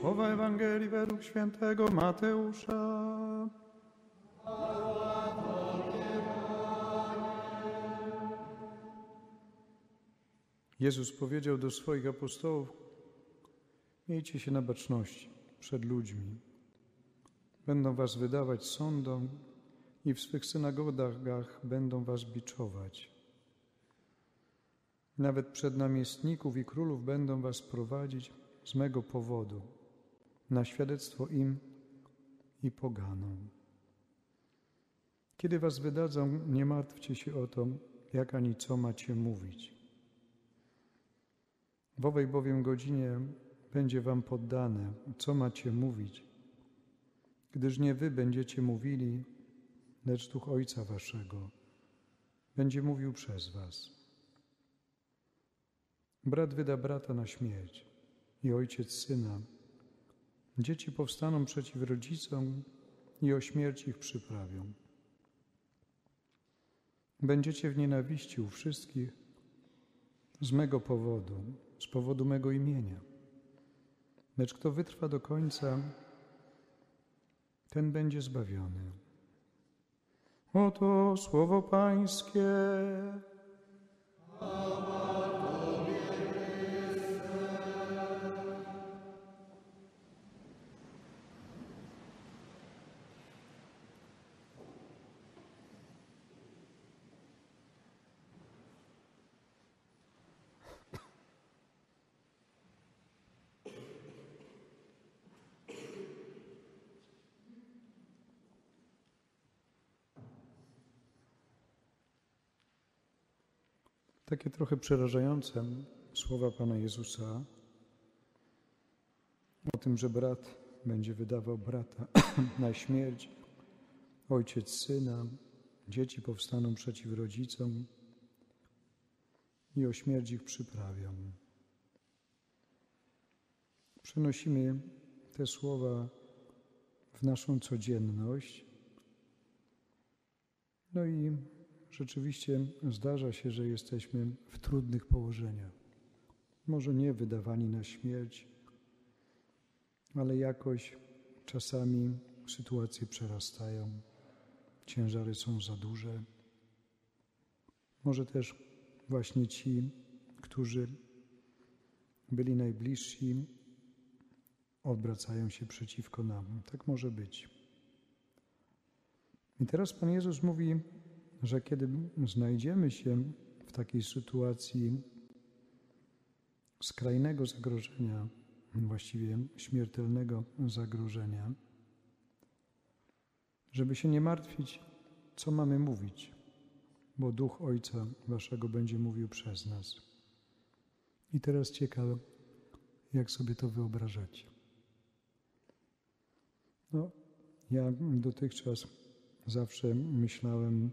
Słowa Ewangelii według świętego Mateusza. Jezus powiedział do swoich apostołów: Miejcie się na baczności przed ludźmi. Będą was wydawać sądom i w swych synagogach będą was biczować. Nawet przed namiestników i królów będą was prowadzić z mego powodu, na świadectwo im i poganom. Kiedy was wydadzą, nie martwcie się o to, jak ani co macie mówić. W owej bowiem godzinie będzie wam poddane, co macie mówić, gdyż nie wy będziecie mówili, lecz Duch Ojca Waszego będzie mówił przez Was. Brat wyda brata na śmierć i ojciec syna. Dzieci powstaną przeciw rodzicom i o śmierć ich przyprawią. Będziecie w nienawiści u wszystkich z mego powodu, z powodu mego imienia. Lecz kto wytrwa do końca, ten będzie zbawiony. Oto słowo Pańskie. Takie trochę przerażające słowa Pana Jezusa o tym, że brat będzie wydawał brata na śmierć, ojciec syna, dzieci powstaną przeciw rodzicom i o śmierć ich przyprawią. Przenosimy te słowa w naszą codzienność. No i rzeczywiście zdarza się, że jesteśmy w trudnych położeniach. Może nie wydawani na śmierć, ale jakoś czasami sytuacje przerastają, ciężary są za duże. Może też właśnie ci, którzy byli najbliżsi, odwracają się przeciwko nam. Tak może być. I teraz Pan Jezus mówi że kiedy znajdziemy się w takiej sytuacji skrajnego zagrożenia, właściwie śmiertelnego zagrożenia, żeby się nie martwić, co mamy mówić, bo Duch Ojca Waszego będzie mówił przez nas. I teraz ciekawe, jak sobie to wyobrażacie. No, ja dotychczas zawsze myślałem,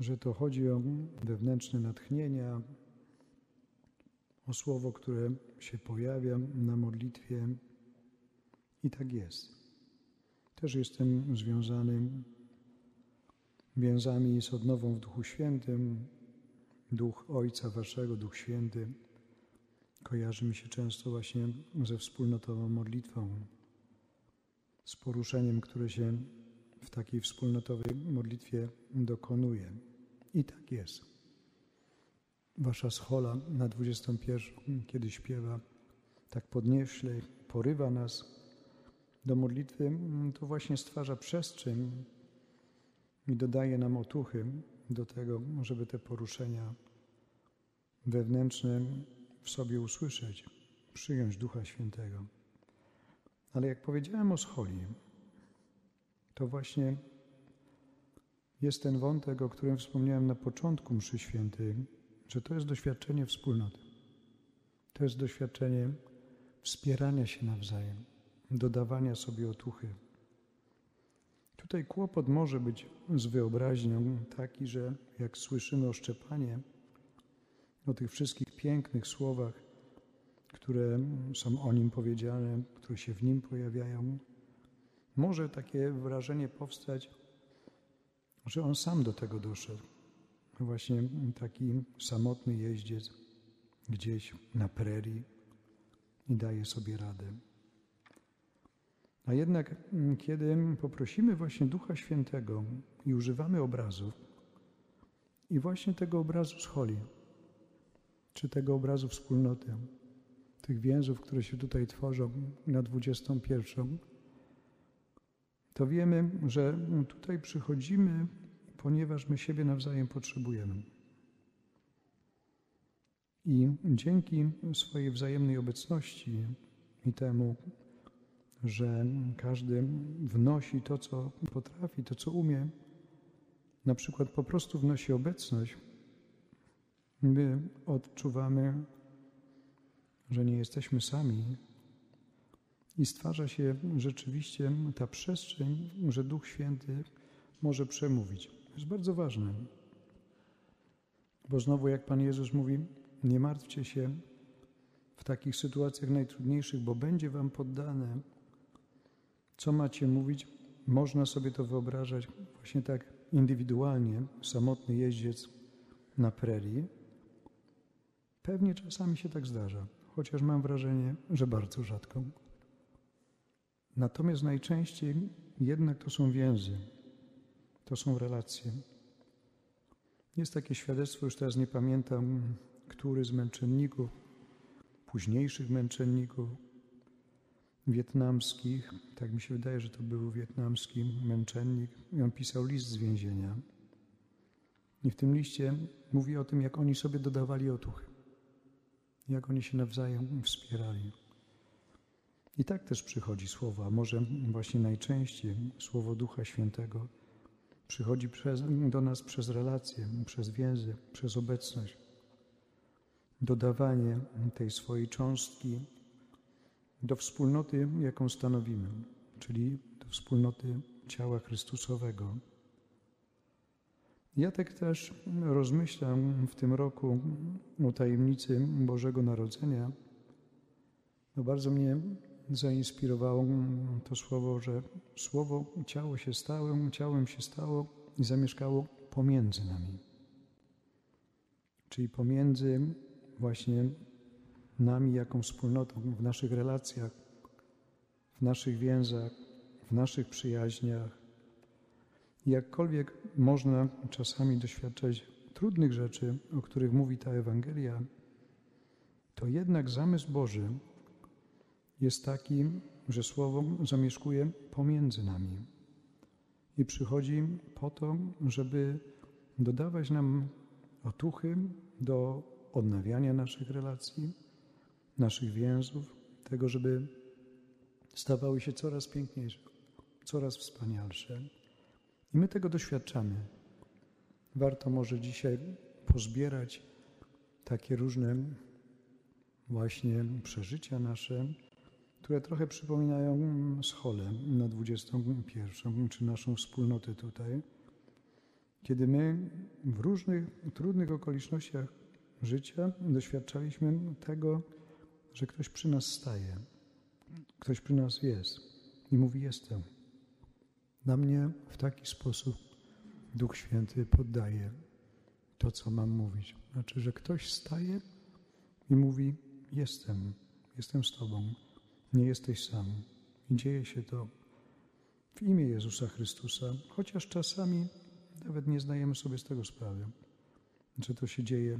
że to chodzi o wewnętrzne natchnienia, o słowo, które się pojawia na modlitwie. I tak jest. Też jestem związany więzami z odnową w Duchu Świętym. Duch Ojca Waszego, Duch Święty kojarzy mi się często właśnie ze wspólnotową modlitwą, z poruszeniem, które się w takiej wspólnotowej modlitwie dokonuje. I tak jest. Wasza schola na 21, kiedy śpiewa tak podnieśle, porywa nas do modlitwy, to właśnie stwarza przestrzeń i dodaje nam otuchy do tego, żeby te poruszenia wewnętrzne w sobie usłyszeć, przyjąć Ducha Świętego. Ale jak powiedziałem o scholi, to właśnie jest ten wątek, o którym wspomniałem na początku mszy świętej, że to jest doświadczenie wspólnoty. To jest doświadczenie wspierania się nawzajem, dodawania sobie otuchy. Tutaj kłopot może być z wyobraźnią taki, że jak słyszymy o Szczepanie, o tych wszystkich pięknych słowach, które są o nim powiedziane, które się w nim pojawiają, może takie wrażenie powstać, że on sam do tego doszedł. Właśnie taki samotny jeździec gdzieś na prerii i daje sobie radę. A jednak, mm, kiedy poprosimy właśnie Ducha Świętego i używamy obrazów, i właśnie tego obrazu scholi, czy tego obrazu wspólnoty, tych więzów, które się tutaj tworzą na 21, to wiemy, że tutaj przychodzimy, ponieważ my siebie nawzajem potrzebujemy. I dzięki swojej wzajemnej obecności i temu, że każdy wnosi to, co potrafi, to, co umie, na przykład po prostu wnosi obecność, my odczuwamy, że nie jesteśmy sami i stwarza się rzeczywiście ta przestrzeń, że Duch Święty może przemówić. To jest bardzo ważne, bo znowu, jak Pan Jezus mówi, nie martwcie się w takich sytuacjach najtrudniejszych, bo będzie Wam poddane. Co macie mówić? Można sobie to wyobrażać właśnie tak indywidualnie, samotny jeździec na prerii. Pewnie czasami się tak zdarza, chociaż mam wrażenie, że bardzo rzadko. Natomiast najczęściej jednak to są więzy, to są relacje. Jest takie świadectwo, już teraz nie pamiętam, który z męczenników, późniejszych męczenników wietnamskich, tak mi się wydaje, że to był wietnamski męczennik, i on pisał list z więzienia. I w tym liście mówi o tym, jak oni sobie dodawali otuchy, jak oni się nawzajem wspierali. I tak też przychodzi słowo, a może właśnie najczęściej słowo Ducha Świętego przychodzi przez, do nas przez relacje, przez więzy, przez obecność. Dodawanie tej swojej cząstki do wspólnoty, jaką stanowimy, czyli do wspólnoty ciała Chrystusowego. Ja tak też rozmyślam w tym roku o tajemnicy Bożego Narodzenia. No bardzo mnie zainspirowało to słowo, że słowo ciało się stało, ciałem się stało i zamieszkało pomiędzy nami. Czyli pomiędzy właśnie nami, jaką wspólnotą, w naszych relacjach, w naszych więzach, w naszych przyjaźniach. Jakkolwiek można czasami doświadczać trudnych rzeczy, o których mówi ta Ewangelia, to jednak zamysł Boży jest taki, że Słowo zamieszkuje pomiędzy nami i przychodzi po to, żeby dodawać nam otuchy do odnawiania naszych relacji, naszych więzów, tego, żeby stawały się coraz piękniejsze, coraz wspanialsze. I my tego doświadczamy. Warto może dzisiaj pozbierać takie różne właśnie przeżycia nasze, które trochę przypominają scholę na 21, czy naszą wspólnotę tutaj, kiedy my w różnych trudnych okolicznościach życia doświadczaliśmy tego, że ktoś przy nas staje, ktoś przy nas jest i mówi: Jestem. Na mnie w taki sposób Duch Święty poddaje to, co mam mówić. Znaczy, że ktoś staje i mówi: Jestem, jestem z Tobą, nie jesteś sam. I dzieje się to w imię Jezusa Chrystusa, chociaż czasami nawet nie zdajemy sobie z tego sprawy, że to się dzieje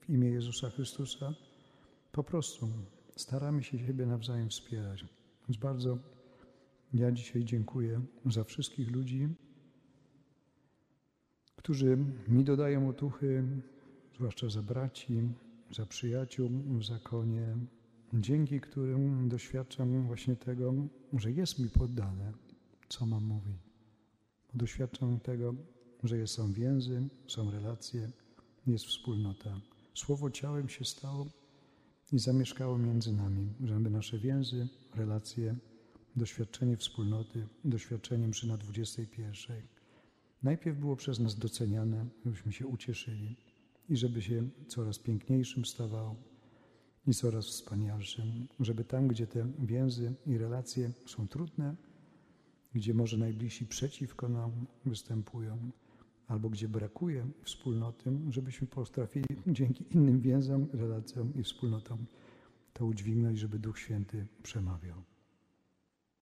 w imię Jezusa Chrystusa po prostu staramy się siebie nawzajem wspierać. Więc bardzo ja dzisiaj dziękuję za wszystkich ludzi, którzy mi dodają otuchy, zwłaszcza za braci, za przyjaciół w zakonie, dzięki którym doświadczam właśnie tego, że jest mi poddane, co mam mówić. Doświadczam tego, że są więzy, są relacje, jest wspólnota. Słowo ciałem się stało i zamieszkało między nami, żeby nasze więzy, relacje, doświadczenie wspólnoty, doświadczenie mszy na 21. Najpierw było przez nas doceniane, żebyśmy się ucieszyli i żeby się coraz piękniejszym stawało i coraz wspanialszym, żeby tam, gdzie te więzy i relacje są trudne, gdzie może najbliżsi przeciwko nam występują, albo gdzie brakuje wspólnoty, żebyśmy potrafili dzięki innym więzom, relacjom i wspólnotom to udźwignąć, żeby Duch Święty przemawiał.